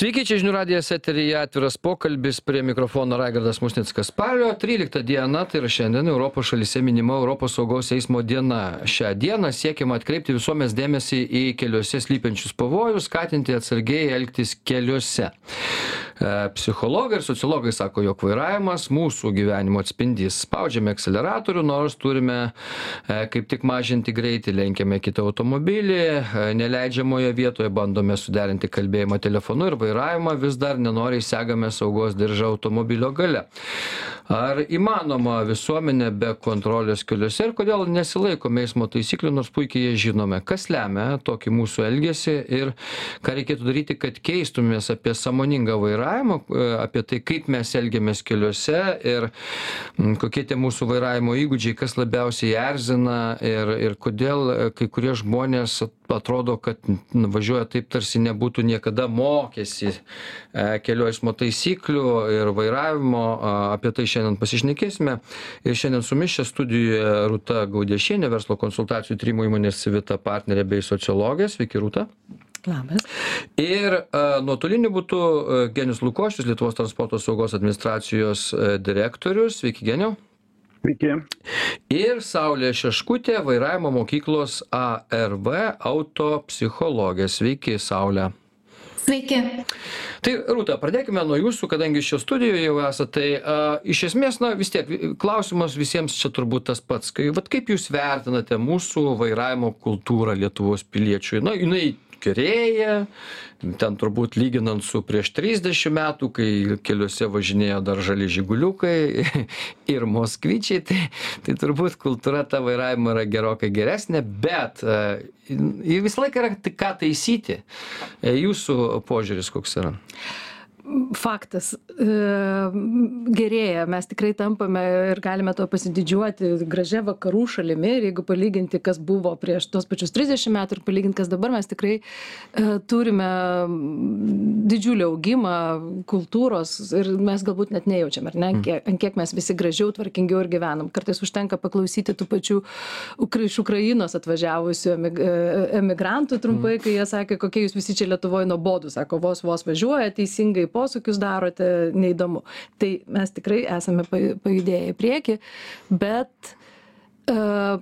Sveiki, čia žinių radijas eteryje atviras pokalbis prie mikrofono Raigardas Musnickas. Spalio 13 diena, tai yra šiandien Europos šalyse minima Europos saugos eismo diena. Šią dieną siekiama atkreipti visuomės dėmesį į keliuose slypiančius pavojus, skatinti atsargiai elgtis keliuose. E, psichologai ir sociologai sako, jog vairavimas mūsų gyvenimo atspindys. Spaudžiame akceleratorių, nors turime e, kaip tik mažinti greitį, lenkiame kitą automobilį, e, neleidžiamoje vietoje bandome suderinti kalbėjimą telefonu ir vairavimą vis dar nenoriai segame saugos diržą automobilio gale. Ar įmanoma visuomenė be kontrolės keliuose ir kodėl nesilaikome eismo taisyklių, nors puikiai jas žinome, kas lemia tokį mūsų elgesį ir ką reikėtų daryti, kad keistumės apie samoningą vairavimą, apie tai, kaip mes elgiamės keliuose ir kokie tie mūsų vairavimo įgūdžiai, kas labiausiai erzina ir, ir kodėl kai kurie žmonės atrodo, kad važiuoja taip, tarsi nebūtų niekada mokėsi kelių eismo taisyklių ir vairavimo. Apie tai šiandien pasišnekėsime. Ir šiandien su mumis čia studijoje Rūta Gaudiešienė, verslo konsultacijų trimo įmonės Civita partnerė bei sociologė. Sveiki, Rūta. Labas. Ir uh, nuotoliniu būtų uh, Genius Lukošius, Lietuvos transporto saugos administracijos uh, direktorius. Sveiki, Geniau. Sveiki. Ir Saulė Šeškutė, vairavimo mokyklos ARV autopsichologė. Sveiki, Saulė. Sveiki. Tai Rūta, pradėkime nuo jūsų, kadangi šio studijoje jau esate. Tai a, iš esmės, na vis tiek, klausimas visiems čia turbūt tas pats. Kai, vat, kaip jūs vertinate mūsų vairavimo kultūrą Lietuvos piliečių? Na, jinai gerėja, ten turbūt lyginant su prieš 30 metų, kai keliuose važinėjo dar žali žiguliukai ir moskvyčiai, tai, tai turbūt kultūra ta vairavimo yra gerokai geresnė, bet ir visą laiką yra ką taisyti. Jūsų požiūris koks yra? Faktas e, gerėja, mes tikrai tampame ir galime to pasididžiuoti gražia vakarų šalimi. Ir jeigu palyginti, kas buvo prieš tos pačius 30 metų ir palyginti, kas dabar, mes tikrai e, turime didžiulį augimą kultūros ir mes galbūt net nejaučiam, ar ne, mm. kiek, ant kiek mes visi gražiau, tvarkingiau ir gyvenam. Kartais užtenka paklausyti tų pačių iš Ukrainos atvažiavusių e, emigrantų trumpai, kai jie sakė, kokie jūs visi čia Lietuvoje nuobodų, sako, vos vos važiuoja teisingai posūkius darote, neįdomu. Tai mes tikrai esame pajudėję į priekį, bet uh,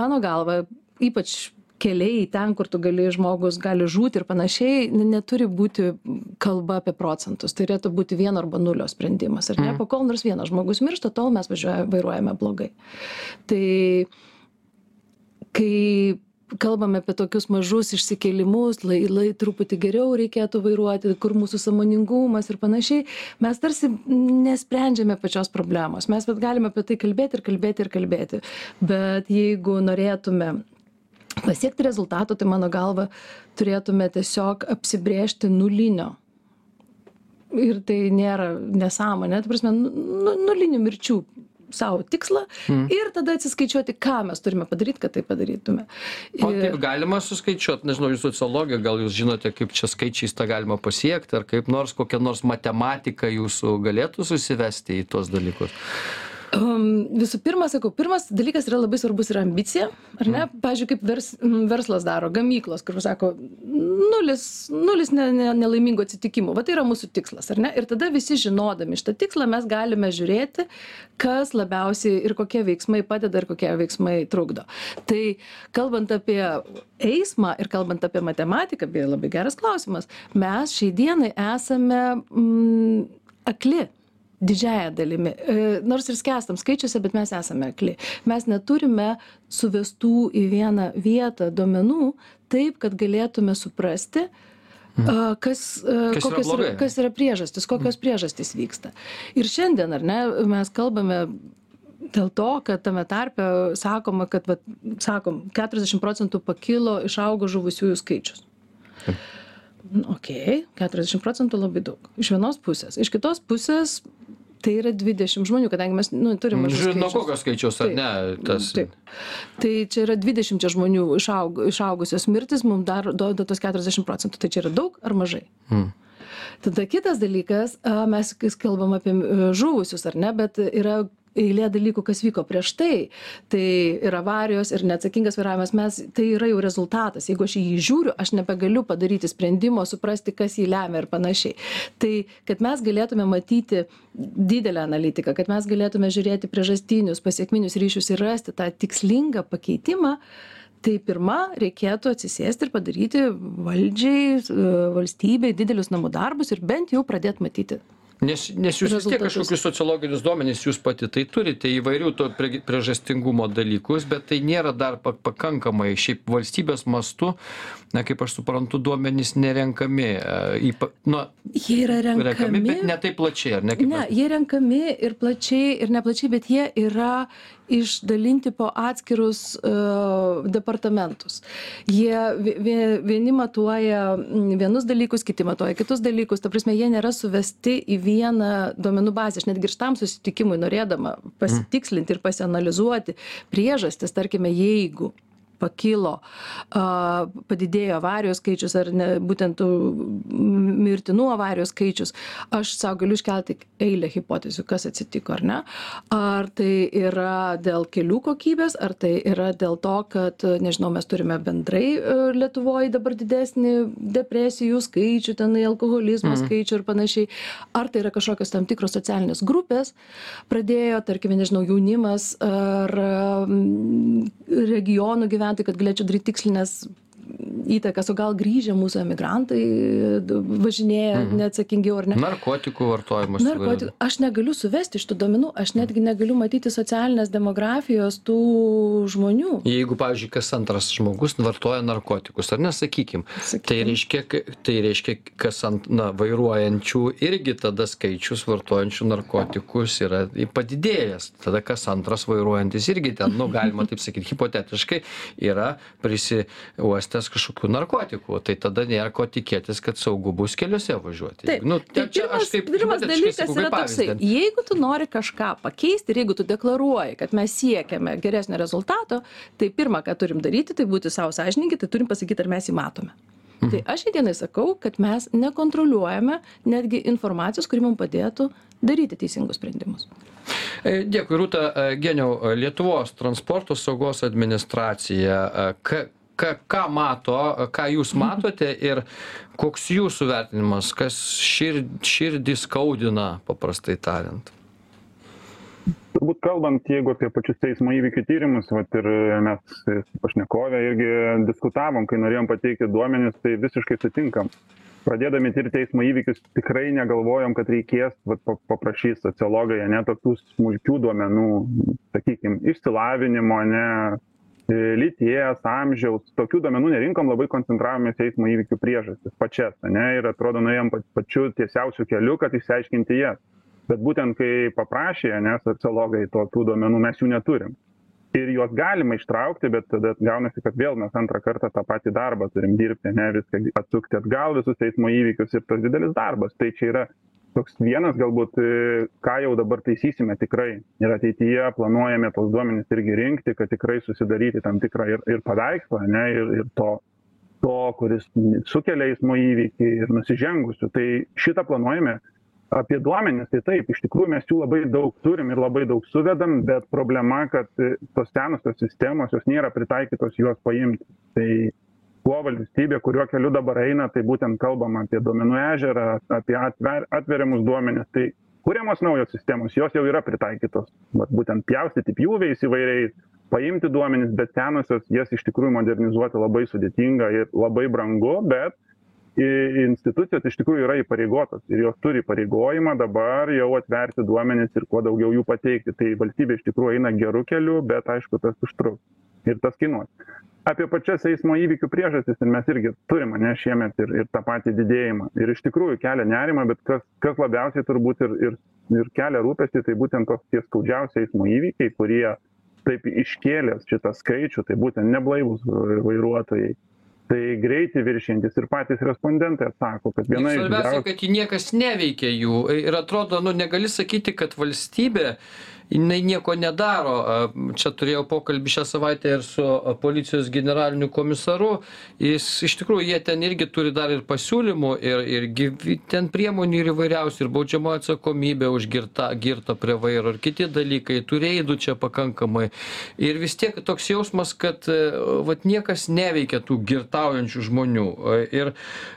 mano galva, ypač keliai ten, kur tu gali, žmogus gali žūti ir panašiai, neturi būti kalba apie procentus. Tai turėtų būti vieno arba nulio sprendimas. Ar ne? Mm. Po kol nors vienas žmogus miršta, tol mes važiuoja, vairuojame blogai. Tai kai kalbame apie tokius mažus išsikėlimus, lai, lai truputį geriau reikėtų vairuoti, kur mūsų samoningumas ir panašiai, mes tarsi nesprendžiame pačios problemos. Mes bet galime apie tai kalbėti ir kalbėti ir kalbėti. Bet jeigu norėtume pasiekti rezultato, tai mano galva turėtume tiesiog apsibriežti nulinio ir tai nėra nesąmonė, tai prasme, nu, nu, nulinių mirčių sau tikslą mm. ir tada atsiskaičiuoti, ką mes turime padaryti, kad tai padarytume. Ir... O kaip galima suskaičiuoti, nežinau, jūs sociologija, gal jūs žinote, kaip čia skaičiais tą galima pasiekti, ar kaip nors kokia nors matematika jūsų galėtų susivesti į tuos dalykus? Um, visų pirma, sakau, pirmas dalykas yra labai svarbus yra ambicija, ar ne? Mm. Pavyzdžiui, kaip vers, verslas daro, gamyklos, kur sako, nulis, nulis ne, ne, nelaimingų atsitikimų, va tai yra mūsų tikslas, ar ne? Ir tada visi žinodami šitą tikslą mes galime žiūrėti, kas labiausiai ir kokie veiksmai padeda ir kokie veiksmai trukdo. Tai kalbant apie eismą ir kalbant apie matematiką, beje, labai geras klausimas, mes šiai dienai esame mm, akli didžiąja dalimi e, nors ir skęstam skaičiuose bet mes esame akli mes neturime suvestų į vieną vietą duomenų taip kad galėtume suprasti Mhm. Kas, kokios yra, kas yra priežastis, kokios mhm. priežastys vyksta. Ir šiandien, ar ne, mes kalbame dėl to, kad tame tarpe sakoma, kad, va, sakom, 40 procentų pakilo, išaugo žuvusiųjų skaičius. Ok, 40 procentų labai daug. Iš vienos pusės. Iš kitos pusės tai yra dvidešim žmonių kadangi mes nu turim mažus Žiūrint nuo kokio skaičiaus, ar ne? Tas... Taip. Tai čia yra dvidešimčia žmonių išaug, išaugusios mirtis, mums dar duoda tos 40 procentų. Tai čia yra daug ar mažai? Hmm. Tada kitas dalykas, mes kalbam apie žuvusius, ar ne, bet yra eilė dalykų, kas vyko prieš tai. Tai ir avarijos, ir neatsakingas vairavimas, mes, tai yra jau rezultatas. Jeigu aš į jį žiūriu, aš nebegaliu padaryti sprendimo, suprasti, kas jį lemia ir panašiai. Tai, kad mes galėtume matyti didelę analitiką, kad mes galėtume žiūrėti priežastinius, pasiekminius ryšius ir rasti tą tikslingą pakeitimą, tai pirma reikėtų atsisėsti ir padaryti valdžiai e, valstybei didelius namų darbus ir bent jau pradėt matyti Nes, nes jūs vis tiek kažkokius sociologinius duomenys, jūs pati tai turite įvairių to prie- priežastingumo dalykus, bet tai nėra dar pa- pakankamai. Šiaip valstybės mastu, na, kaip aš suprantu, duomenys nerenkami. e, Ypa, nu, jie yra renkami, renkami bet ne taip plačiai, ar ne? Kaip ne mes- jie renkami ir plačiai ir neplačiai bet jie yra išdalinti po atskirus uh, departamentus. Jie vie- vie- vieni matuoja vienus dalykus kiti matuoja kitus dalykus. Ta prasme jie nėra suvesti į vieną duomenų bazę. Aš netgi ir šitam susitikimui norėdama pasitikslinti ir pasianalizuoti priežastis tarkime jeigu pakilo padidėjo avarijų skaičius ar ne būtent mirtinų avarijų skaičius aš sau galiu iškelti eilę hipotezių kas atsitiko ar ne? Ar tai yra dėl kelių kokybės ar tai yra dėl to kad nežinau mes turime bendrai e, lietuvoj dabar didesnį depresijų skaičių tenai alkoholizmo skaičių ir panašiai. Ar tai yra kažkokios tam tikros socialinės grupės pradėjo tarkime nežinau jaunimas ar regionų gyventojai kad galėčiau daryt tikslines įtakas o gal grįžę mūsų emigrantai važinėja neatsakingiau ar ne Narkotikų vartojimas. narkotikų aš negaliu suvesti šitų duomenų aš netgi negaliu matyti socialinės demografijos tų žmonių Jeigu, pavyzdžiui, kas antras žmogus vartoja narkotikus, ar nesakykim, tai Sakykim. reiškia, ka- tai reiškia, kas ant, na, vairuojančių irgi tada skaičius vartojančių narkotikus yra padidėjęs. Tada kas antras vairuojantis irgi ten, nu, galima taip sakyti, hipotetiškai yra prisiuostęs kažkokių narkotikų. Tai tada nėra ko tikėtis, kad saugu bus keliuose važiuoti. Nu, tai čia aš taip pirmas dalykas yra toksai, jeigu tu nori kažką pakeisti ir jeigu tu deklaruoji, kad mes siekiame geresnio rezultato, tai pirmą, ką turim daryti, tai būti savo sąžininkai, tai turim pasakyti, ar mes jį matome. Mhm. Tai aš šiandienai sakau, kad mes nekontroliuojame netgi informacijos, kuri mums padėtų daryti teisingus sprendimus. E, Dėkui, Rūta. E, Geniau, e, Lietuvos transporto saugos administracija, ka, ka, ką mato, ką jūs matote ir koks jūsų vertinimas, kas šir, širdį skaudina, paprastai tariant. turbūt kalbant jeigu apie pačius eismo įvykių tyrimus vat ir mes su pašnekove irgi diskutavom kai norėjom pateikti duomenis tai visiškai sutinkam pradėdami tirti eismo įvykius tikrai negalvojom kad reikės vat pa paprašys sociologai ane tokių smulkių duomenų sakykim išsilavinimo ane lyties amžiaus tokių duomenų nerinkom labai koncentravomės į eismo įvykių priežastis pačias ane ir atrodo nuėjom pa pačiu tiesiausiu keliu kad išsiaiškinti jas. Bet būtent kai paprašė ane sociologai tokių duomenų mes jų neturim. Ir juos galima ištraukti bet tada gaunasi kad vėl mes antrą kartą tą patį darbą turim dirbti ane viską atsukti atgal visus eismo įvykius ir tas didelis darbas. Tai čia yra toks vienas galbūt e, ką jau dabar taisysime tikrai. Ir ateityje planuojame tuos duomenis irgi rinkti kad tikrai susidaryti tam tikrą ir ir paveikslą ane ir ir to to kuris sukelia eismo įvykį ir nusižengusių. Tai šitą planuojame. Apie duomenis tai taip iš tikrųjų mes jų labai daug turim ir labai daug suvedam bet problema kad e, tos senosios sistemos jos nėra pritaikytos juos paimti. Tai kuo valstybė kuriuo keliu dabar eina tai būtent kalbam apie duomenų ežerą apie atver atveriamus duomenis. Tai kuriamos naujos sistemos jos jau yra pritaikytos. Vat būtent pjaustyti pjūviais įvairiais paimti duomenis bet senosios jas iš tikrųjų modernizuoti labai sudėtinga ir labai brangu bet i- institucijos iš tikrųjų yra įpareigotos ir jos turi įpareigojimą dabar jau atverti duomenis ir kuo daugiau jų pateikti. Tai valstybė iš tikrųjų eina geru keliu bet aišku tas užtruks ir tas kainuos. Apie pačias eismo įvykių priežastis ir mes irgi turim ane šiemet ir ir tą patį didėjimą. Ir iš tikrųjų kelia nerimą bet kas kas labiausiai turbūt ir ir ir kelia rūpestį tai būtent tos tie skaudžiausi eismo įvykiai kurie taip iškėlė šitą skaičių tai būtent neblaivūs vairuotojai. Tai greitį viršijantys ir patys respondentai atsako kad viena iš Svarbiausia, kad jį niekas neveikia jų. Ir atrodo, nu negali sakyti, kad valstybė jinai nieko nedaro. Čia turėjau pokalbį šią savaitę ir su policijos generaliniu komisaru. Jis iš tikrųjų jie ten irgi turi dar ir pasiūlymų ir ir gi ten priemonių ir įvairiausių ir baudžiamoji atsakomybė už girtą girtą prie vairo ir kiti dalykai. Tų reidų čia pakankamai. Ir vis tiek toks jausmas kad vat niekas neveikia tų girtaujančių žmonių. Ir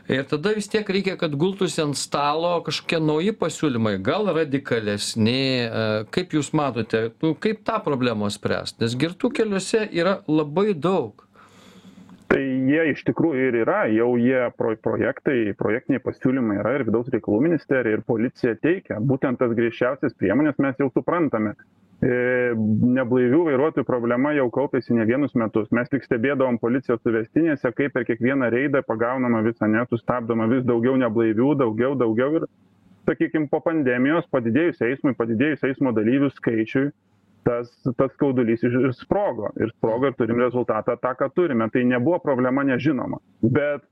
ir tada vis tiek reikia kad gultųsi ant stalo kažkokie nauji pasiūlymai. Gal radikalesni. Kaip jūs matote kaip tą problemą spręst? Nes girtų keliuose yra labai daug. Tai jie iš tikrųjų ir yra jau jie pro projektai projektiniai pasiūlymai yra ir vidaus reikalų ministerija ir policija teikia. Būtent tas griežčiausias priemones mes jau suprantame. E, neblaivių vairuotojų problema jau kaupėsi ne vienus metus. Mes tik stebėdavom policijos suvestinėse kaip per kiekvieną reidą pagaunama vis ane sustabdoma vis daugiau neblaivių daugiau daugiau ir sakykim po pandemijos padidėjus eismui padidėjus eismo dalyvių skaičiui tas tas skaudulys ir sprogo. Ir sprogo ir turim rezultatą tą ką turime. Tai nebuvo problema nežinoma. Bet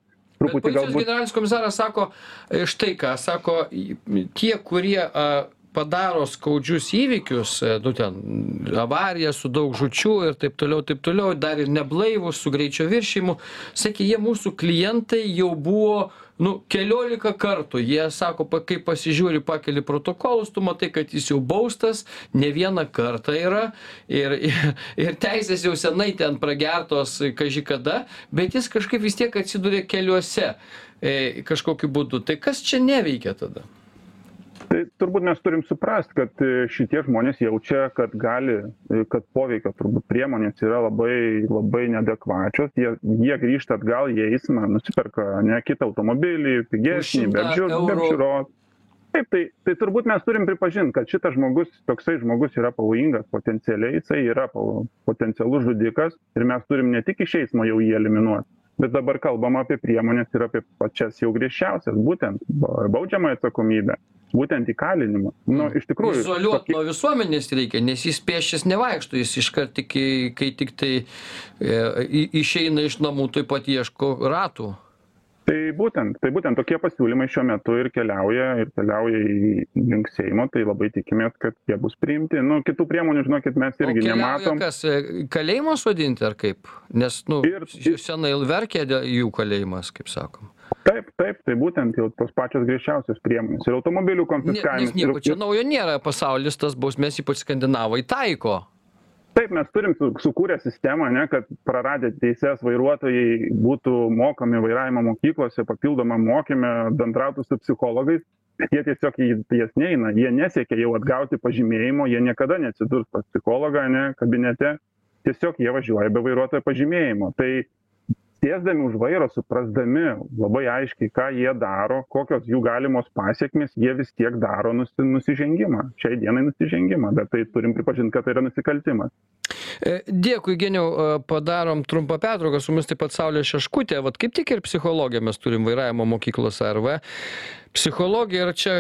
Bet policijos generalinis komisaras sako e, štai ką, sako, tie, kurie padaro skaudžius įvykius, e, nu ten avarija su daug žučių ir taip toliau, taip toliau, dar ir neblaivus su greičio viršymu, sakė, jie mūsų klientai jau buvo nu keliolika kartų. Jie sako pa kai pasižiūri pakeli protokolus tu matai kad jis jau baustas ne vieną kartą yra. Ir ir teisės jau senai ten pragertos kaži kada bet jis kažkaip vis tiek atsiduria keliuose e kažkokiu būdu. Tai kas čia neveikia tada tai turbūt mes turim suprast kad e, šitie žmonės jaučia kad gali e, kad poveikio turbūt priemonės yra labai labai neadekvačios. Jie jie grįžta atgal į eismą nusiperka ane kitą automobilį pigesnį be apžiūr be apžiūros. Taip tai tai turbūt mes turim pripažint kad šitas žmogus toksai žmogus yra pavojingas potencialiai jisai yra pavo potencialus žudikas ir mes turim ne tik iš eismo jau jį eliminuot bet dabar kalbam apie priemones ir apie pačias jau griežčiausias būtent baudžiamąją atsakomybę būtent įkalinimą. Nu iš tikrųjų izoliuot nuo visuomenės reikia nes jis pėsčias nevaikšto jis iškart iki kai tiktai e, išeina iš namų tuoj pat ieško ratų. Tai būtent tai būtent tokie pasiūlymai šiuo metu ir keliauja ir keliauja į link seimo tai labai tikimės kad jie bus priimti. Nu kitų priemonių žinokit mes irgi nematom. kas e, kalėjimo sodinti ar kaip? Nes nu senai verkia jų kalėjimas kaip sakom taip taip tai būtent jau tos pačios griežčiausios priemonės. Ir automobilių konfiskavimas nieko čia naujo nėra. Pasaulis tas bausmes ypač skandinavai taiko. Taip mes turim su sukūrę sistemą ane kad praradę teises vairuotojai būtų mokomi vairavimo mokyklose papildomam mokyme bendrautų su psichologais. Jie tiesiog į jas neina. Jie nesiekia jau atgauti pažymėjimo jie niekada neatsidurs pas psichologą ane kabinete. Tiesiog jie važiuoja be vairuotojo pažymėjimo. Tai sėsdami už vairo suprasdami labai aiškiai ką jie daro kokios jų galimos pasekmės jie vis tiek daro nusi nusižengimą. Šiai dienai nusižengimą bet tai turim pripažint kad tai yra nusikaltimas. E, dėkui geniau. E, padarom trumpą pertrauką. Su mumis taip pat saulė šeškutė. Vat kaip tik ir psichologę mes turim vairavimo mokyklos arv psichologija ir čia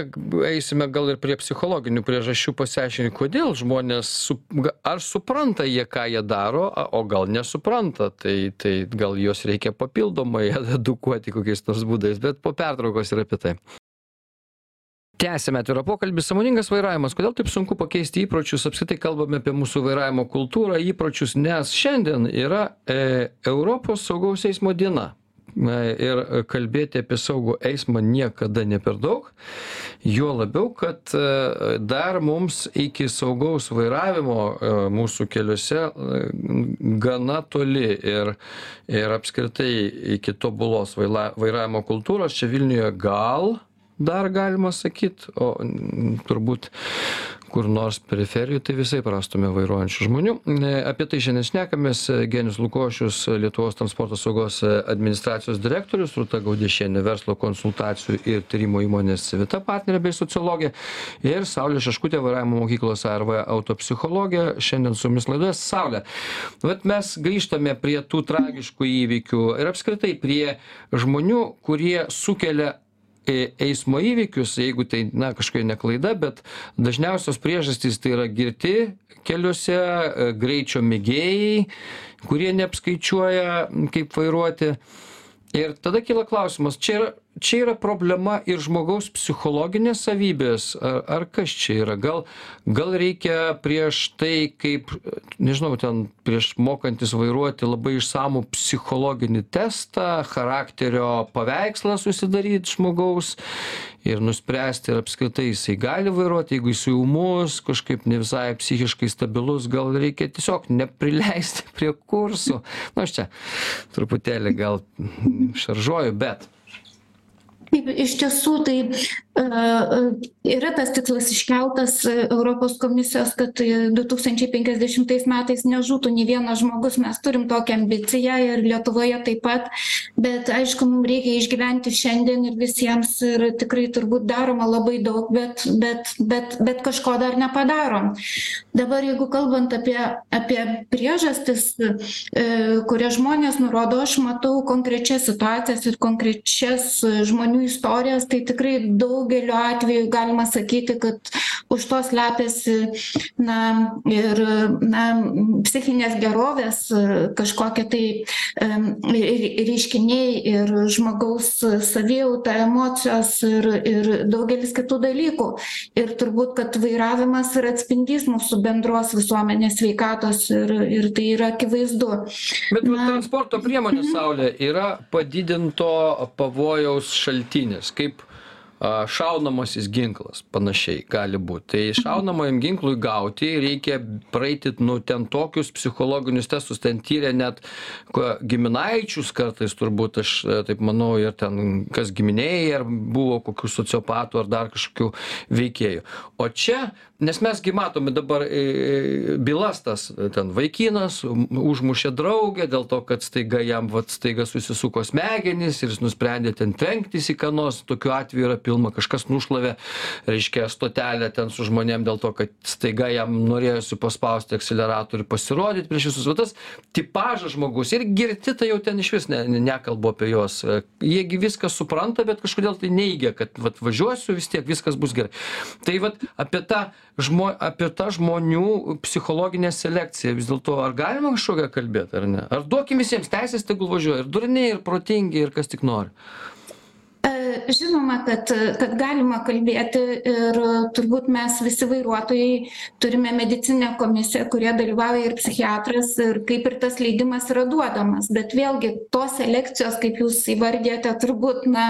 eisime gal ir prie psichologinių priežasčių pasiaiškinti kodėl žmonės su ar supranta jie ką jie daro o gal nesupranta. Tai tai gal juos reikia papildomai edukuoti kokiais nors būdais bet po pertraukos ir apie tai. Tęsiame atvirą pokalbį. Sąmoningas vairavimas. Kodėl taip sunku pakeisti įpročius? Apskritai kalbame apie mūsų vairavimo kultūrą įpročius nes šiandien yra e europos saugaus eismo diena na ir kalbėti apie saugų eismą niekada ne per daug juo labiau kad e, dar mums iki saugaus vairavimo e, mūsų keliuose e, gana toli ir ir apskritai iki tobulos vairavimo kultūros čia vilniuje gal dar galima sakyt o turbūt kur nors periferijoj tai visaip rastume vairuojančių žmonių. E, apie tai šiandien šnekamės genius lukošius lietuvos transporto saugos administracijos direktorius rūta gaudiešienė verslo konsultacijų ir tyrimų įmonės vita partnerė bei sociologė ir saulė šeškutė vairavimo mokyklos arv autopsichologė šiandien su mumis laidoje. Saule vat mes grįžtame prie tų tragiškų įvykių ir apskritai prie žmonių kurie sukelia e eismo įvykius jeigu tai na kažkokia ne klaida bet dažniausios priežastys tai yra girti keliuose e, greičio mėgėjai kurie neapskaičiuoja kaip vairuoti. Ir tada kyla klausimas čia yra čia yra problema ir žmogaus psichologinės savybės ar kas čia yra? Gal gal reikia prieš tai kaip nežinau ten prieš mokantis vairuoti labai išsamų psichologinį testą charakterio paveikslą susidaryt žmogaus ir nuspręsti ar apskritai jisai gali vairuot jeigu jisai ūmus kažkaip ne visai psichiškai stabilus gal reikia tiesiog neprileisti prie kursų. Nu aš čia truputėlį gal šaržuoju bet iš tiesų tai e, e, yra tas tikslas iškeltas e, europos komisijos kad du tūkstančiai penkiasdešimtais metais nežūtų nė vienas žmogus. Mes turim tokią ambiciją ir lietuvoje taip pat. Bet aišku mum reikia išgyventi šiandien ir visiems ir tikrai turbūt daroma labai daug bet bet bet bet kažko dar nepadarom. Dabar jeigu kalbant apie apie priežastis kurias žmonės nurodo aš matau konkrečias situacijas ir konkrečias žmonių istorijas tai tikrai daugeliu atvejų galima sakyti kad už to slepiasi na ir na psichinės gerovės kažkokie tai em reiškiniai ir žmogaus savijauta emocijos ir ir daugelis kitų dalykų. Ir turbūt kad vairavimas yra atspindys mūsų bendros visuomenės sveikatos ir ir tai yra akivaizdu. Bet vat transporto priemonės saule yra padidinto pavojaus šaltinis. Kaip a šaunamasis ginklas panašiai gali būt. Tai šaunamajam ginklui gauti reikia praeiti nu ten tokius psichologinius testus ten tyrė net ko giminaičius kartais turbūt aš taip manau ir ten kas giminėj ar buvo kokių sociopatų ar dar kažkokių veikėjų. O čia nes mes gi matome dabar i bylas tas ten vaikinas užmušė draugę dėl to kad staiga jam vat staiga susisuko smegenys ir jis nusprendė ten trenktis į ką nors. Tokių atvejų yra pilna kažkas nušlavė reiškia stotelę ten su žmonėm dėl to kad staiga jam norėjosi paspausti akseleratorių pasirodyt prieš visus. Va tas tipažas žmogaus ir girti tai jau ten išvis ne nekalbu apie juos. Jie gi viską supranta bet kažkodėl tai neigia kad vat važiuosiu vis tiek viskas bus gerai. Tai vat apie tą žmo apie tą žmonių psichologinę selekciją. Vis dėlto ar galima kažkokią kalbėt ar ne? Ar duokim visiems teises tegul važiuoja ir durniai ir protingi ir kas tik nori? E, žinoma kad kad galima kalbėti ir turbūt mes visi vairuotojai turime medicininę komisiją kurioje dalyvauja ir psichiatras ir kaip ir tas leidimas yra duodamas. Bet vėlgi tos selekcijos kaip jūs įvardijote turbūt na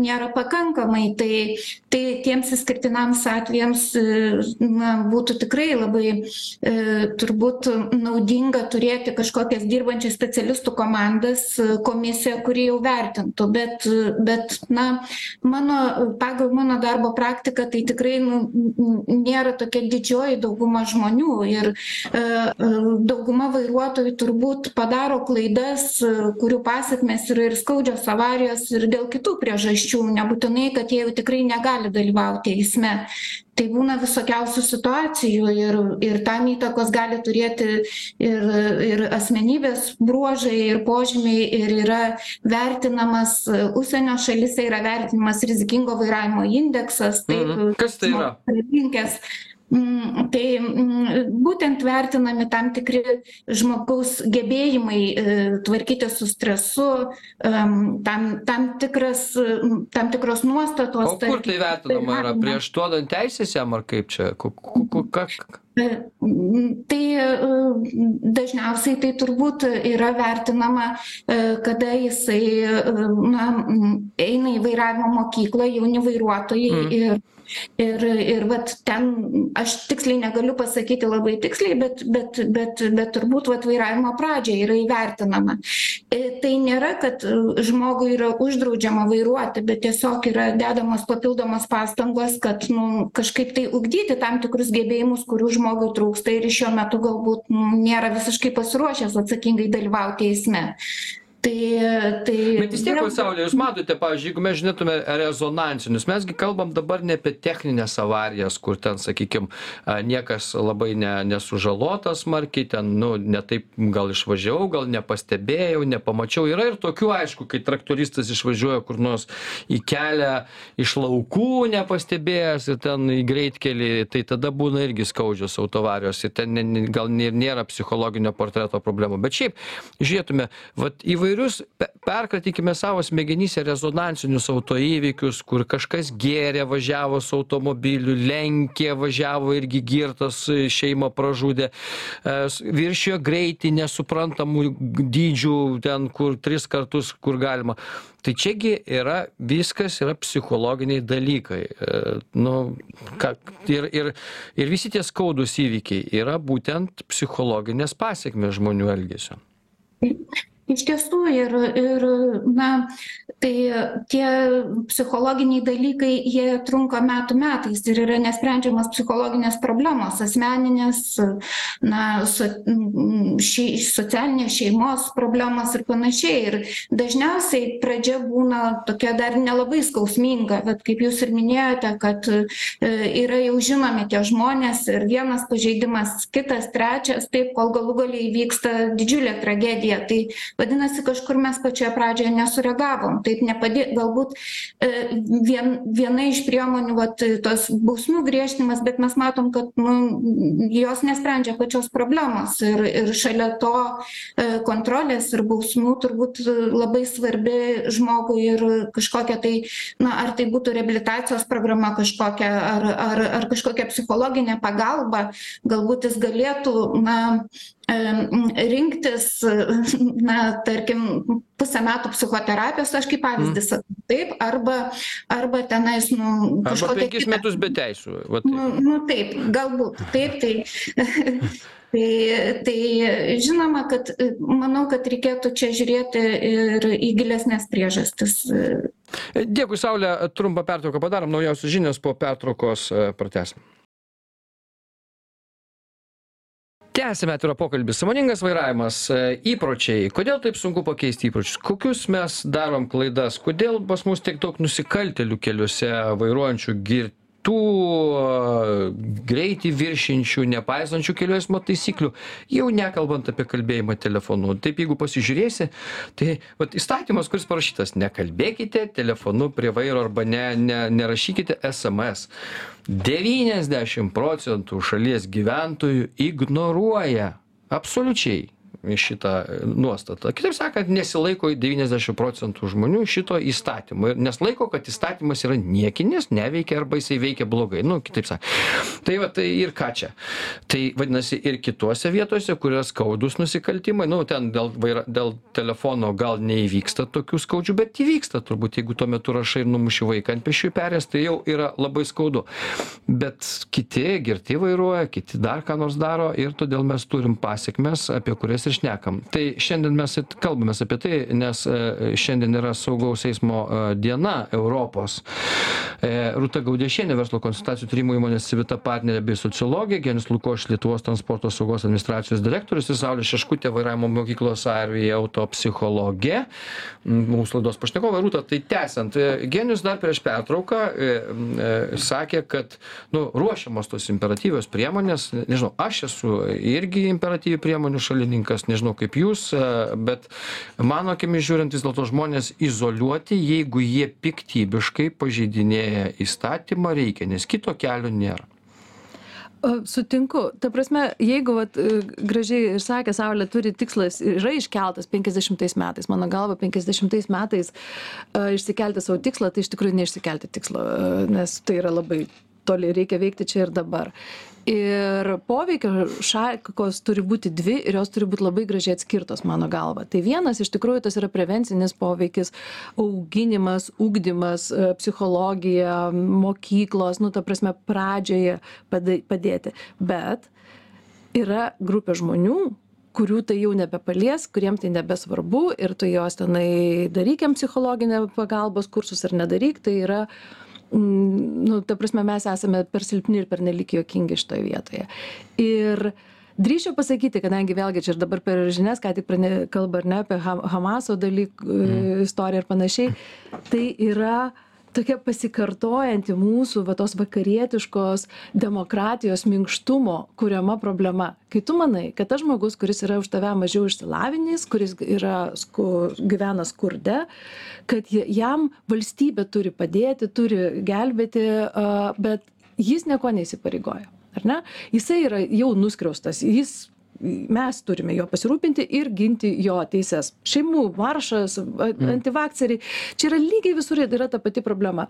nėra pakankamai. Tai tai tiems išskirtinams atvejams na būtų tikrai labai e turbūt naudinga turėti kažkokias dirbančias specialistų komandas komisiją kuri jau vertintų. Bet bet na mano pagal mano darbo praktiką tai tikrai nu nėra tokia didžioji dauguma žmonių ir e dauguma vairuotojų turbūt padaro klaidas kurių pasekmės yra ir skaudžios avarijos ir dėl kitų priežasčių nebūtinai kad jie jau tikrai negali dalyvauti eisme tai būna visokiausių situacijų ir ir tam įtakos gali turėti ir ir asmenybės bruožai ir požymiai ir yra vertinamas užsienio šalyse yra vertinamas rizikingo vairavimo indeksas taip kas tai yra? Linkęs mm tai mm būtent vertinami tam tikri žmogaus gebėjimai tvarkytis su stresu tam tam tikras tam tikros nuostatos o kur tai vertinama yra? prieš duodant teises jam ar kaip čia? Ką tai dažniausiai tai turbūt yra vertinama kada jisai na eina į vairavimo mokyklą jauni vairuotojai ir ir ir vat ten aš tiksliai negaliu pasakyti labai tiksliai bet bet bet bet turbūt vat vairavimo pradžioj yra įvertinama. Tai nėra kad žmogui yra uždraudžiama vairuoti bet tiesiog yra dedamos papildomos pastangos kad nu kažkaip tai ugdyti tam tikrus gebėjimus kurių žmogui trūksta ir šiuo metu galbūt nėra visiškai pasiruošęs atsakingai dalyvauti eisme tai tai bet vis tiek vat saule jūs matote pavyzdžiui jeigu mes žiūrėtume rezonansinius mes gi kalbam dabar ne apie technines avarijas kur ten sakykim a niekas labai ne nesužalotas smarkiai ten nu ne taip gal išvažiavau gal nepastebėjau nepamačiau. Yra ir tokių aišku kai traktoristas išvažiuoja kur nors į kelią iš laukų nepastebėjęs ir ten į greitkelį tai tada būna irgi skaudžios autoavarijos ir ten ne gal ir nėra psichologinio portreto problemų. Bet šiaip žiūrėtume vat įvai įvairius pe perkratykime savo smegenyse rezonansinius autoįvykius kur kažkas gėrė važiavo su automobiliu lenkė važiavo irgi girtas šeimą pražudė e, viršijo greitį nesuprantamų dydžių ten kur tris kartus kur galima. Tai čia gi yra viskas yra psichologiniai dalykai. E, nu ką ir ir ir visi tie skaudūs įvykiai yra būtent psichologinės pasekmės žmonių elgesio iš tiesų ir ir na tai tie psichologiniai dalykai jie trunka metų metais ir yra nesprendžiamos psichologinės problemos asmeninės na su šei socialinės šeimos problemos ir panašiai. Ir dažniausiai pradžia būna tokia dar nelabai skausminga vat kaip jūs ir minėjote kad e, yra jau žinomi tie žmonės ir vienas pažeidimas kitas trečias taip kol galų gale įvyksta didžiulė tragedija. Tai vadinasi kažkur mes pačioje pradžioje nesureagavom. Taip nepadė galbūt e, vien viena iš priemonių vat tos bausmių griežtinimas bet mes matom kad nu jos nesprendžia pačios problemos. Ir ir šalia to e, kontrolės ir bausmių turbūt labai svarbi žmogui ir kažkokia tai na ar tai būtų reabilitacijos programa kažkokia ar ar ar kažkokia psichologinė pagalba galbūt jis galėtų na rinktis, na, tarkim, pusę metų psichoterapijos, aš kaip pavyzdį sakau, taip, arba, arba tenais, nu, kažkokia. Arba penkis metus be teisų. Taip. Nu, nu, taip, galbūt, taip, tai. Tai, tai žinoma, kad manau, kad reikėtų čia žiūrėti ir į gilesnės priežastis. Dėkui, Saulė, trumpą pertrauką padarom, naujausios žinios po pertraukos pratesim. Tęsiame atvirą pokalbį. Sąmoningas vairavimas e, įpročiai. Kodėl taip sunku pakeisti įpročius? Kokius mes darom klaidas? Kodėl pas mus tiek daug nusikaltėlių keliuose vairuojančių girtų greitį viršijančių nepaisančių kelių eismo taisyklių jau nekalbant apie kalbėjimą telefonu. Taip jeigu pasižiūrėsi tai vat įstatymas kuris parašytas nekalbėkite telefonu prie vairo arba ne ne nerašykite sms devyniasdešim procentų šalies gyventojų ignoruoja absoliučiai šitą nuostatą. Kitaip sakant nesilaiko devyniasdešim procentų žmonių šito įstatymo nes laiko kad įstatymas yra niekinis neveikia arba jisai veikia blogai. Nu kitaip sakant. Tai va tai ir ką čia? Tai vadinasi ir kitose vietose kur yra skaudūs nusikaltimai nu ten dėl vaira dėl telefono gal neįvyksta tokių skaudžių bet įvyksta turbūt jeigu tuo metu rašai ir numuši vaiką ant pėsčiųjų perėjos tai jau yra labai skaudu. Bet kiti girti vairuoja kiti dar ką nors daro ir todėl mes turim pasekmes apie kurias ir ir šnekam tai šiandien mes kalbamės apie tai nes e, šiandien yra saugaus eismo e, diena europos. E, rūta gaudiešienė verslo konsultacijų tyrimų įmonės civita partnerė bei sociologė genius lukošius lietuvos transporto saugos administracijos direktorius ir saulė šeškutė vairavimo mokyklos arvi autopsichologė. Mūsų laidos pašnekovai rūta tai tęsiant genijus dar prieš pertrauką sakė kad nu ruošiamos tos imperatyvios priemonės. Nežinau aš esu irgi imperatyvių priemonių šalininkas aš nežinau kaip jūs bet mano akimis žiūrint vis dėlto žmonės izoliuoti jeigu jie piktybiškai pažeidinėja įstatymą reikia nes kito kelio nėra Sutinku. Ta prasme, jeigu vat, e, gražiai ir sakė, Saulė turi tikslas, yra iškeltas 50 metais, mano galva, 50 metais uh, išsikelti savo tikslą, tai iš tikrųjų neišsikelti tikslą, uh, nes tai yra labai toli, reikia veikti čia ir dabar ir poveikio šakos turi būti dvi ir jos turi būt labai gražiai atskirtos mano galva. Tai vienas iš tikrųjų tas yra prevencinis poveikis auginimas ugdymas e, psichologija mokyklos nu ta prasme pradžioje pada padėti. Bet yra grupė žmonių kurių tai jau nebepalies kuriem tai nebesvarbu ir tu juos tenai daryk jiem psichologinę pagalbos kursus ar nedaryk tai yra nu, ta prasme, mes esame per silpni ir per nelik juokingi šitoje vietoje. Ir drįšiu pasakyti, kadangi vėlgi čia ir dabar per žinias, ką tik prane, kalba ar ne apie Hamaso dalykų, mm. istoriją ir panašiai, tai yra uh, tokia pasikartojanti mūsų va tos vakarietiškos demokratijos minkštumo kuriama problema. Kai tu manai kad tas žmogus kuris yra už tave mažiau išsilavinęs kuris yra sku gyvena skurde kad jam valstybė turi padėti turi gelbėti bet jis niekuo neįsipareigoja ar ne? Jisai yra jau nuskriaustas jis mes turime juo pasirūpinti ir ginti jo teises šeimų maršas antivakseriai čia yra lygiai visur yra ta pati problema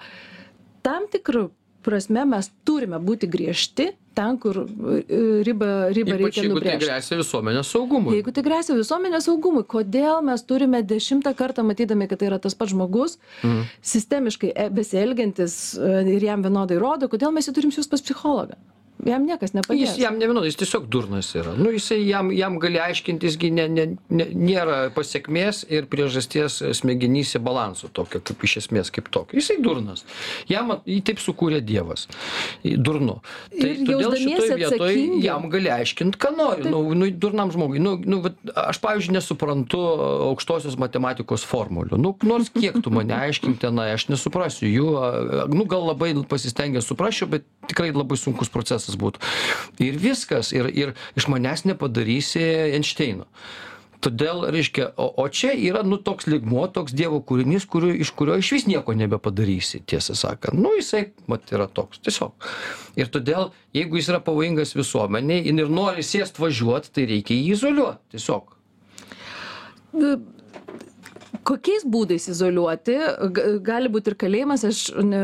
tam tikru prasme mes turime būti griežti ten kur e, ribą ribą Ypač reikia jeigu tai nubrėžti grėsia visuomenės saugumui. Jeigu tai grėsia visuomenės saugumui, kodėl mes turime dešimtą kartą, matydami, kad tai yra tas pats žmogus, mm. sistemiškai e, besielgiantis e, ir jam vienodai rodo, kodėl mes jį turim siūsti pas psichologą? Jam niekas nepadės. Jis jam nevienodai, jis tiesiog durnas yra. Nu, jisai jam, jam gali aiškintis, ne, ne, ne, nėra pasiekmės ir priežasties smegenyse balanso tokio, kaip iš esmės kaip tokio. Jisai durnas. Jam jį taip sukūrė Dievas. Durnu. Tai Ir todėl šitoje vietoje jam gali aiškinti, ką nori. Nu, nu, durnam žmogui. Nu, nu, aš, pavyzdžiui, nesuprantu aukštosios matematikos formulių. Nu, nors kiek tu mane aiškink tenai, aš nesuprasiu jų. Nu, gal labai pasistengęs suprasčiau, bet tikrai labai sunkus procesas būtų. Ir viskas. Ir, ir iš manęs nepadarysi Einšteino. Todėl, reiškia, o, o čia yra, nu, toks ligmuo, toks Dievo kūrinys, kuriu, iš kurio iš vis nieko nebepadarysi, tiesą sakant. Nu, jisai, mat, yra toks, tiesiog. Ir todėl, jeigu jis yra pavojingas visuomeniai ir nori sėst važiuoti, tai reikia jį izoliuoti, tiesiog. Kokiais būdais izoliuoti? Gali būti ir kalėjimas, aš ne,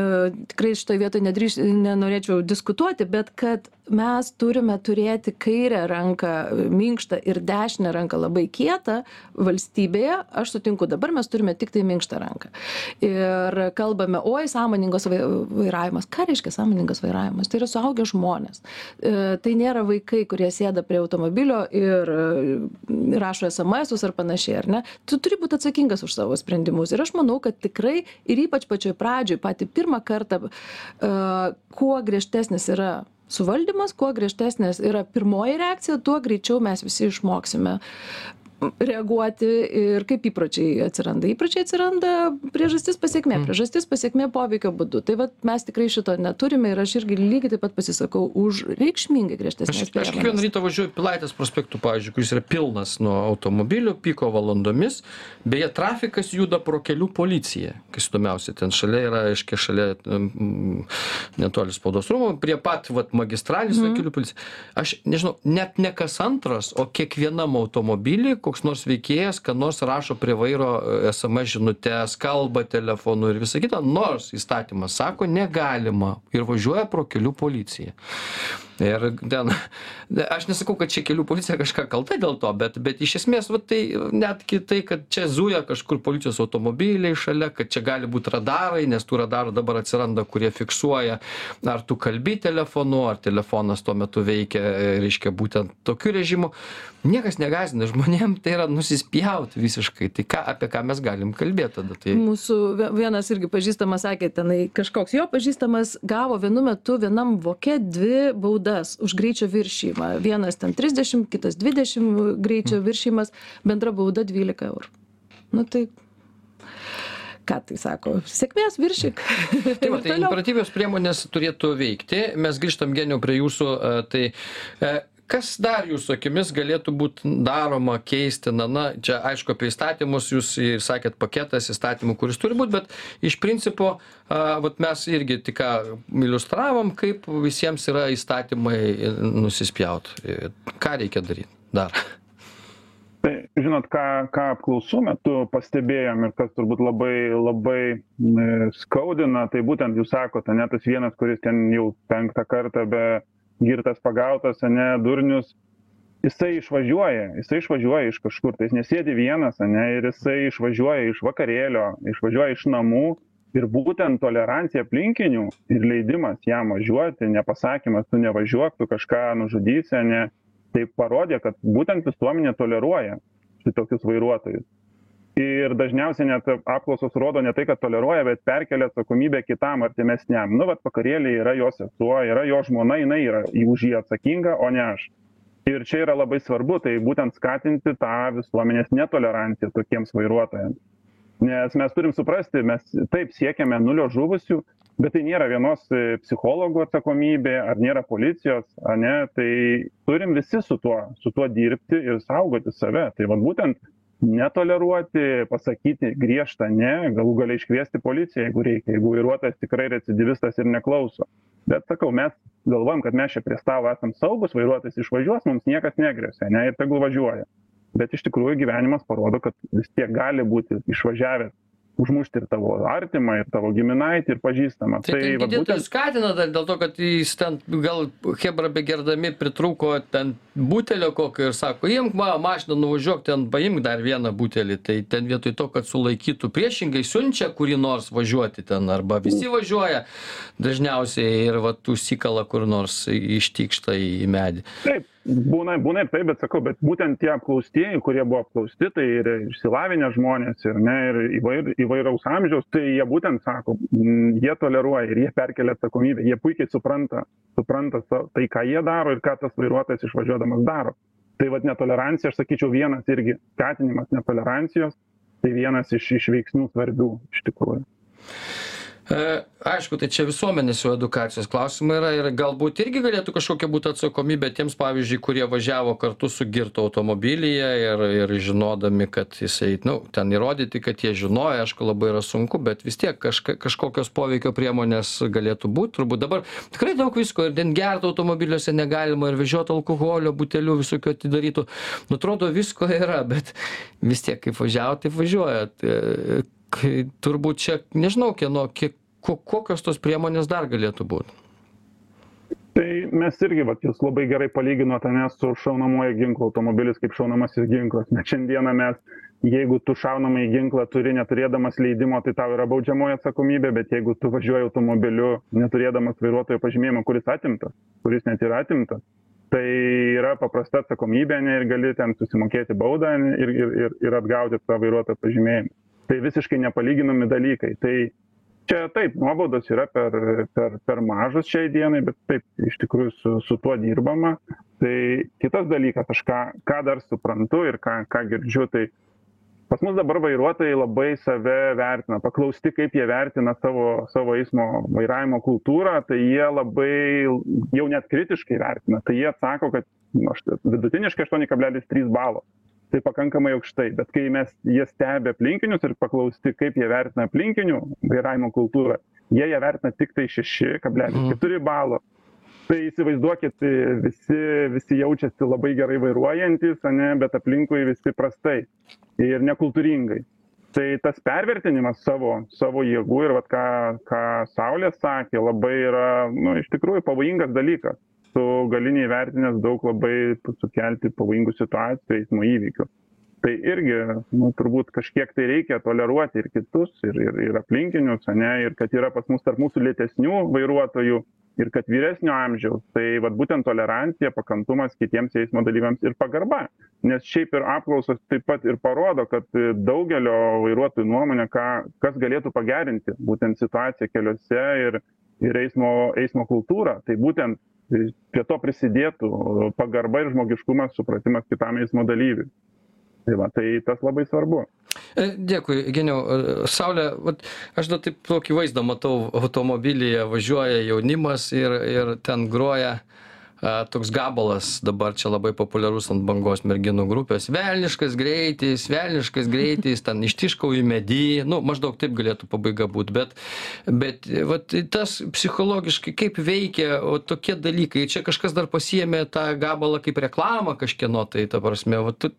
tikrai šitoje vietoje nedrįš, nenorėčiau diskutuoti, bet kad mes turime turėti kairę ranką minkštą ir dešinę ranką labai kietą valstybėje, aš sutinku, dabar mes turime tik tai minkštą ranką. Ir kalbame, oi, sąmoningos vai- vairavimas. Ką reiškia sąmoningas vairavimas? Tai yra suaugę žmonės. E, Tai nėra vaikai, kurie sėda prie automobilio ir e, rašo SMS-us ar panašiai, ar ne? Tu turi būti atsakingas už savo sprendimus. Ir aš manau, kad tikrai ir ypač pačioj pradžioj, patį pirmą kartą, e, kuo griežtesnis yra suvaldymas, kuo griežtesnės yra pirmoji reakcija, tuo greičiau mes visi išmoksime reaguoti ir kaip įpročiai atsiranda. Įpročiai atsiranda priežastis pasiekmė, priežastis pasiekmė poveikio būdu. Tai vat, mes tikrai šito neturime ir aš irgi lygiai taip pat pasisakau už reikšmingai Aš, griežtesnės aš kiekvieną rytą važiuoju Pilaitės prospektų, pavyzdžiui, kuris yra pilnas nuo automobilių, piko valandomis. Beje, trafikas juda pro kelių policiją. Kas įdomiausia, ten šalia yra, aiškiai, šalia mm, netoli spaudos rūmų, prie pat vat, magistralės mm. kelių policija. Aš nežinau, net ne kas antras, o kiekvienam automobilį koks nors veikėjas, ką nors rašo prie vairo e, SMS žinutės, kalba telefonu ir visa kita, nors įstatymas sako, negalima ir važiuoja pro kelių policiją. Ir ten, aš nesakau, kad čia kelių policija kažką kalta dėl to, bet, bet iš esmės, va, tai netgi tai, kad čia zuja kažkur policijos automobiliai šalia, kad čia gali būti radarai, nes tų radarų dabar atsiranda, kurie fiksuoja, ar tu kalbi telefonu, ar telefonas tuo metu veikia, reiškia, būtent tokiu režimu. Niekas negazina, žmonėm tai yra nusispjauti visiškai. Tai ką, apie ką mes galim kalbėti tada? Tai... Mūsų vie- vienas irgi pažįstamas sakė, tenai kažkoks jo pažįstamas gavo vienu metu vienam vokė dvi baudas už greičio viršymą. Vienas ten 30, kitas 20 greičio viršymas, bendra bauda 12 eurų. Nu tai, ką tai sako, sėkmės viršyk. Tai, va, tai imperatyvios priemonės turėtų veikti. Mes grįžtam geniau prie jūsų. e, Tai e, kas dar jūsų akimis galėtų būti daroma, keistina? Na, čia aišku apie įstatymus jūs ir sakėt paketas įstatymų, kuris turi būti, bet iš principo a, vat mes irgi tik ką iliustravom, kaip visiems yra įstatymai nusispjaut. Ką reikia daryti dar? Tai žinot, ką, ką apklausų metu pastebėjom ir kas turbūt labai, labai e, skaudina, tai būtent jūs sakote, ne tas vienas, kuris ten jau penktą kartą be girtas pagautas, ne durnius, jisai išvažiuoja, jisai išvažiuoja iš kažkur, tai jis nesėdi vienas, ne, ir jisai išvažiuoja iš vakarėlio, išvažiuoja iš namų. Ir būtent tolerancija aplinkinių ir leidimas jam važiuoti, nepasakymas, tu nevažiuok, tu kažką nužudysi, ne, tai parodė, kad būtent visuomenė toleruoja šitokius vairuotojus. Ir dažniausiai net apklausos rodo ne tai, kad toleruoja, bet perkelia atsakomybę kitam artimesniam. Nu, vad vakarėlį yra jos sesuo, yra jo žmona, jinai yra už jį atsakinga, o ne aš. Ir čia yra labai svarbu, tai būtent skatinti tą visuomenės netoleranciją tokiems vairuotojams. Nes mes turim suprasti, mes taip siekiame nulio žuvusių, bet tai nėra vienos e, psichologų atsakomybė, ar nėra policijos, ar ne, tai turim visi su tuo, su tuo dirbti ir saugoti save. Tai vad būtent netoleruoti, pasakyti griežtą ne, galų galiai iškviesti policiją, jeigu reikia, jeigu vairuotojas tikrai recidivistas ir neklauso. bet sakau mes galvojam kad mes čia prie stalo esam saugūs vairuotojas išvažiuos mums niekas negresia ane ir tegul važiuoja bet iš tikrųjų gyvenimas parodo kad vis tiek gali būti išvažiavęs užmušti ir tavo artimą ir tavo giminaitį ir pažįstamą Tai, tai vat būtent skatina dar dėl to, kad jis ten gal Hebra begerdami pritrūko ten butelio kokio ir sako, imk ma, mašiną, nuvažiuok ten, paimk dar vieną butelį. Tai ten vietoj to, kad sulaikytų priešingai, siunčia kurį nors važiuoti ten arba visi važiuoja dažniausiai ir va užsikala kur nors ištikšta į medį. taip būna būna ir taip bet sakau bet būtent tie apklaustieji kurie buvo apklausti tai ir išsilavinę žmonės ir ne ir įvair įvairaus amžiaus tai jie būtent sako mm, jie toleruoja ir jie perkelia atsakomybę jie puikiai supranta supranta sa tai ką jie daro ir ką tas vairuotojas išvažiuodamas daro. Tai vat netolerancija aš sakyčiau vienas irgi skatinimas netolerancijos tai vienas iš iš veiksnių svarbių iš tikrųjų aišku, tai čia visuomenės jau edukacijos klausimai yra ir galbūt irgi galėtų kažkokia būti atsakomybė tiems, pavyzdžiui, kurie važiavo kartu su girto automobilyje ir, ir žinodami, kad jisai, nu, ten įrodyti, kad jie žinojo, aišku, labai yra sunku, bet vis tiek kažka, kažkokios poveikio priemonės galėtų būti. Turbūt dabar tikrai daug visko ir ten gerti automobiliuose negalima ir vežioti alkoholio, butelių visokių atidarytų. Nu, atrodo, visko yra, bet vis tiek, kaip važiavo, taip važiuojat kai turbūt čia nežinau kieno kiek ko kokios tos priemonės dar galėtų būt? Tai mes irgi vat jūs labai gerai palyginot ane su šaunamuoju ginklu. Automobilis kaip šaunamasis ginklas. Nes šiandieną mes jeigu tu šaunamąjį ginklą turi neturėdamas leidimo tai tau yra baudžiamoji atsakomybė. Bet jeigu tu važiuoji automobiliu neturėdamas vairuotojo pažymėjimo kuris atimtas kuris net yra atimtas tai yra paprasta atsakomybė ane ir gali ten susimokėti baudą ir ir ir ir atgauti tą vairuotojo pažymėjimą tai visiškai nepalyginami dalykai. Tai čia taip nuobaudos yra per per per mažos šiai dienai bet taip iš tikrųjų su su tuo dirbama. Tai kitas dalykas aš ką ką dar suprantu ir ką ką girdžiu tai pas mus dabar vairuotojai labai save vertina. Paklausti kaip jie vertina savo savo eismo vairavimo kultūrą tai jie labai jau net kritiškai vertina. Tai jie sako kad nu aš vidutiniškai aštuoni kablelis trys balo tai pakankamai aukštai. Bet kai mes jie stebi aplinkinius ir paklausti kaip jie vertina aplinkinių vairavimo kultūrą jie ją vertina tiktai šeši kablelis keturi balo. Tai įsivaizduokit visi visi jaučiasi labai gerai vairuojantys ane bet aplinkui visi prastai ir nekultūringai. Tai tas pervertinimas savo savo jėgų ir vat ką ką saulė sakė labai yra nu iš tikrųjų pavojingas dalykas tu gali neįvertinęs daug labai sukelti pavojingų situacijų eismo įvykių. Tai irgi nu turbūt kažkiek tai reikia toleruoti ir kitus ir ir ir aplinkinius ane ir kad yra pas mus tarp mūsų lėtesnių vairuotojų ir kad vyresnio amžiaus. Tai vat būtent tolerancija pakantumas kitiems eismo dalyviams ir pagarba. Nes šiaip ir apklausos taip pat ir parodo kad daugelio vairuotojų nuomone ką kas galėtų pagerinti būtent situaciją keliuose ir ir eismo eismo kultūrą. Tai būtent prie to prisidėtų pagarba ir žmogiškumas supratimas kitam eismo dalyviui. Tai va tai tas labai svarbu. E, Dėkui, geniau. E, Saulė, vat, aš dar taip tokį vaizdą matau, automobilyje važiuoja jaunimas ir, ir ten groja. uh, a, toks gabalas dabar čia labai populiarus ant bangos merginų grupės. Velniškas greitis velniškas greitis ten ištiškauji medy nu maždaug taip galėtų pabaiga būt bet bet vat tas psichologiškai kaip veikia o tokie dalykai. Čia kažkas dar pasiėmė tą gabalą kaip reklamą kažkieno tai ta prasme vat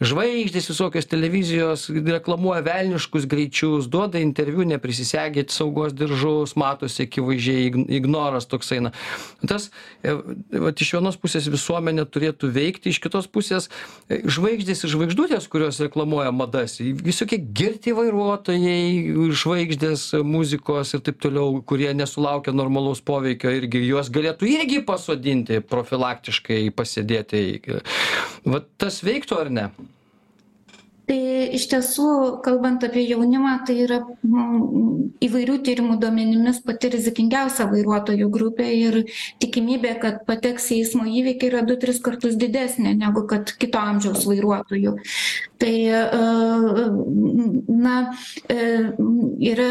žvaigždės visokios televizijos reklamuoja velniškus greičius duoda interviu neprisisegę saugos diržus matosi akivaizdžiai ig ignoras toks eina tas e, vat iš vienos pusės visuomenė turėtų veikti iš kitos pusės e, žvaigždės ir žvaigždutės kurios reklamuoja madas visokie girti vairuotojai žvaigždės muzikos ir taip toliau kurie nesulaukia normalaus poveikio irgi juos galėtų irgi pasodinti profilaktiškai pasėdėti vat tas veiktų ar ne? Tai iš tiesų, kalbant apie jaunimą, tai yra mm, įvairių tyrimų duomenimis pati rizikingiausia vairuotojų grupė ir tikimybė, kad pateks į eismo įvykį yra 2-3 kartus didesnė negu kad kito amžiaus vairuotojų. Tai, e, na, e, yra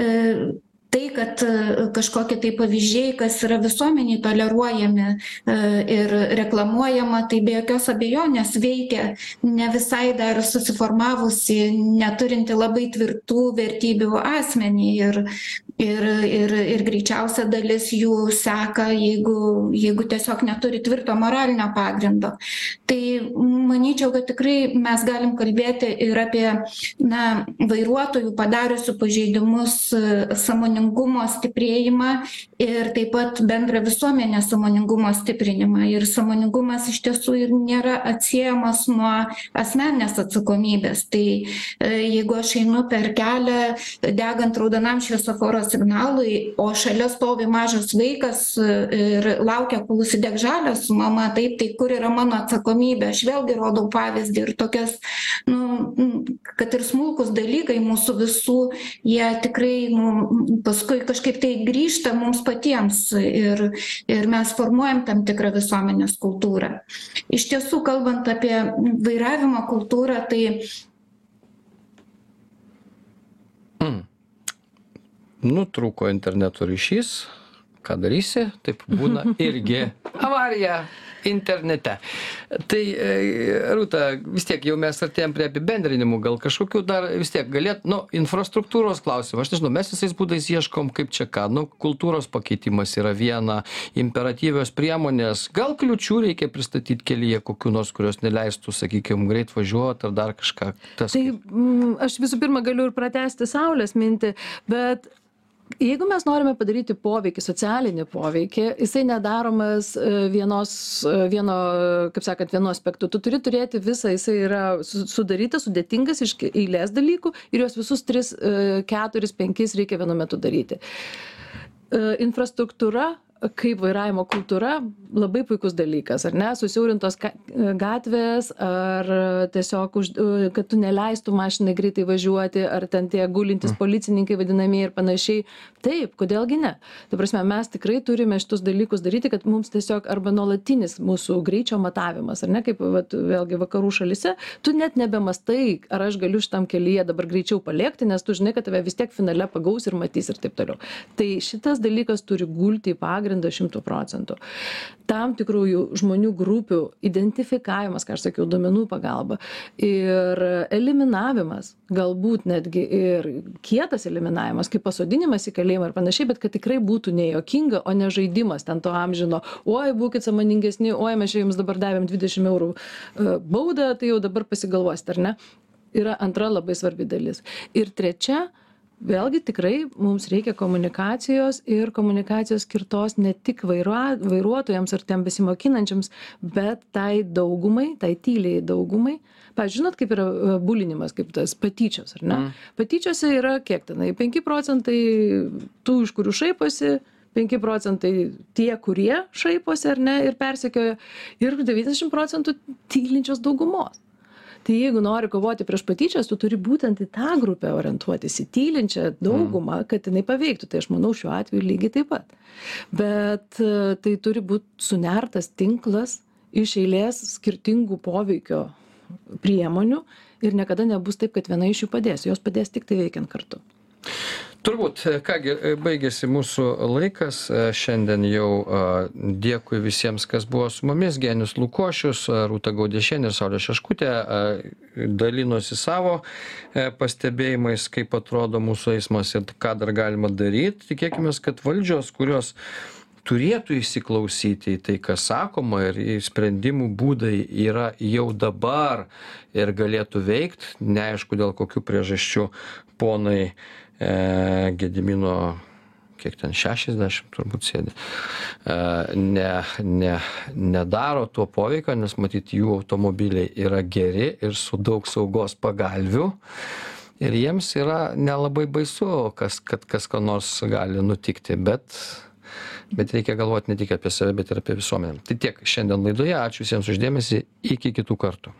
e, tai kad kažkokie tai pavyzdžiai kas yra visuomenėj toleruojami ir reklamuojama tai be jokios abejonės veikia ne visai dar susiformavusį neturintį labai tvirtų vertybių asmenį. Ir ir ir ir greičiausia dalis jų seka jeigu jeigu tiesiog neturi tvirto moralinio pagrindo. Tai manyčiau kad tikrai mes galim kalbėti ir apie na vairuotojų padariusių pažeidimus sąmoningumo stiprėjimą ir taip pat bendrą visuomenės sąmoningumo stiprinimą. Ir sąmoningumas iš tiesų ir nėra atsiejamas nuo asmeninės atsakomybės. Tai jeigu aš einu per kelią degant raudonam šviesoforo signalui o šalia stovi mažas vaikas ir laukia kol užsidegs žalias su mama taip tai kur yra mano atsakomybė aš vėlgi rodau pavyzdį ir tokias nu kad ir smulkūs dalykai mūsų visų jie tikrai nu paskui kažkaip tai grįžta mums patiems ir ir mes formuojam tam tikrą visuomenės kultūrą iš tiesų kalbant apie vairavimo kultūrą tai Mm. Nutrūko interneto ryšys. Ką darysi? Taip būna irgi. Avarija internete. Tai e, Rūta, vis tiek jau mes artėjom prie apibendrinimų, gal kažkokių dar vis tiek galėt, nu, infrastruktūros klausimą, aš nežinau, mes visais būdais ieškom kaip čia ką, nu, kultūros pakeitimas yra viena, imperatyvios priemonės, gal kliučių reikia pristatyti kelyje kokių nors, kurios neleistų, sakykime, greit važiuoti ar dar kažką. Tas, Tai mm, aš visų pirma galiu ir pratesti Saulės mintį, bet jeigu mes norime padaryti poveikį, socialinį poveikį, jisai nedaromas e, vienos, e, vieno, kaip sakant, vienu aspektu. Tu turi turėti visą, jisai yra su- sudarytas, sudėtingas iš eilės dalykų ir juos visus tris, e, keturis, penkis reikia vienu metu daryti. Infrastruktūra kaip vairavimo kultūra labai puikus dalykas, ar ne? Susiaurintos gatvės, ar tiesiog, už, kad tu neleistų mašinai greitai važiuoti, ar ten tie gulintys policininkai vadinamieji ir panašiai. Taip, kodėlgi ne? Tai prasme, mes tikrai turime šitus dalykus daryti, kad mums tiesiog arba nuolatinis mūsų greičio matavimas, ar ne, kaip vat, vėlgi vakarų šalise, tu net nebemastai, ar aš galiu šitam kelyje dabar greičiau palėkti, nes tu žinai, kad tave vis tiek finale pagaus ir matys ir taip toliau. Tai šitas dalykas turi gulti į pagrindą šimtų procentų. Tam tikrųjų žmonių grupių identifikavimas, ką aš sakiau, duomenų pagalba ir eliminavimas, galbūt netgi ir kietas eliminavimas, kaip pasodinimas į kalėjimą ir panašiai, bet kad tikrai būtų nejokinga, o ne žaidimas ten to amžino, oi, būkite samoningesni, oi, mes čia jums dabar davėm 20 eurų e, baudą, tai jau dabar pasigalvosite, ar ne? Yra antra labai svarbi dalis. Ir trečia, vėlgi tikrai mums reikia komunikacijos ir komunikacijos skirtos ne tik vairua, vairuotojams ar tiem besimokinančiams, bet tai daugumai, tai tyliai daugumai. Pavyzdžiui, žinot, kaip yra e, bulinimas, kaip tas patyčios, ar ne? Mm. Patyčiose yra kiek tenai? 5 procentai tų, iš kurių šaiposi, 5 procentai tie, kurie šaiposi ar ne ir persekioja, ir 90 procentų tylinčios daugumos. Tai jeigu nori kovoti prieš patyčias, tu turi būtent į tą grupę orientuotis, į tylinčią daugumą, kad jinai paveiktų. Tai aš manau šiuo atveju lygiai taip pat. Bet e, tai turi būti sunertas tinklas iš eilės skirtingų poveikio priemonių ir niekada nebus taip, kad viena iš jų padės. Jos padės tik tai veikiant kartu. Turbūt, kągi, baigėsi mūsų laikas. Šiandien jau dėkui visiems, kas buvo su mumis. Genius Lukošius, Rūta Gaudiešienė ir Saulė Šeškutė dalinosi savo e, pastebėjimais, kaip atrodo mūsų eismas ir ką dar galima daryti. Tikėkime, kad valdžios, kurios turėtų įsiklausyti į tai, kas sakoma ir sprendimų būdai yra jau dabar ir galėtų veikti, neaišku dėl kokių priežasčių ponai e, Gedimino, kiek ten 60 turbūt sėdi, e, ne, ne, nedaro tuo poveikio, nes matyt jų automobiliai yra geri ir su daug saugos pagalvių. Ir jiems yra nelabai baisu, kas, kad kas ko nors gali nutikti, bet bet reikia galvoti ne tik apie save, bet ir apie visuomenę. Tai tiek šiandien laidoje. Ačiū visiems uždėmesi. Iki kitų kartų.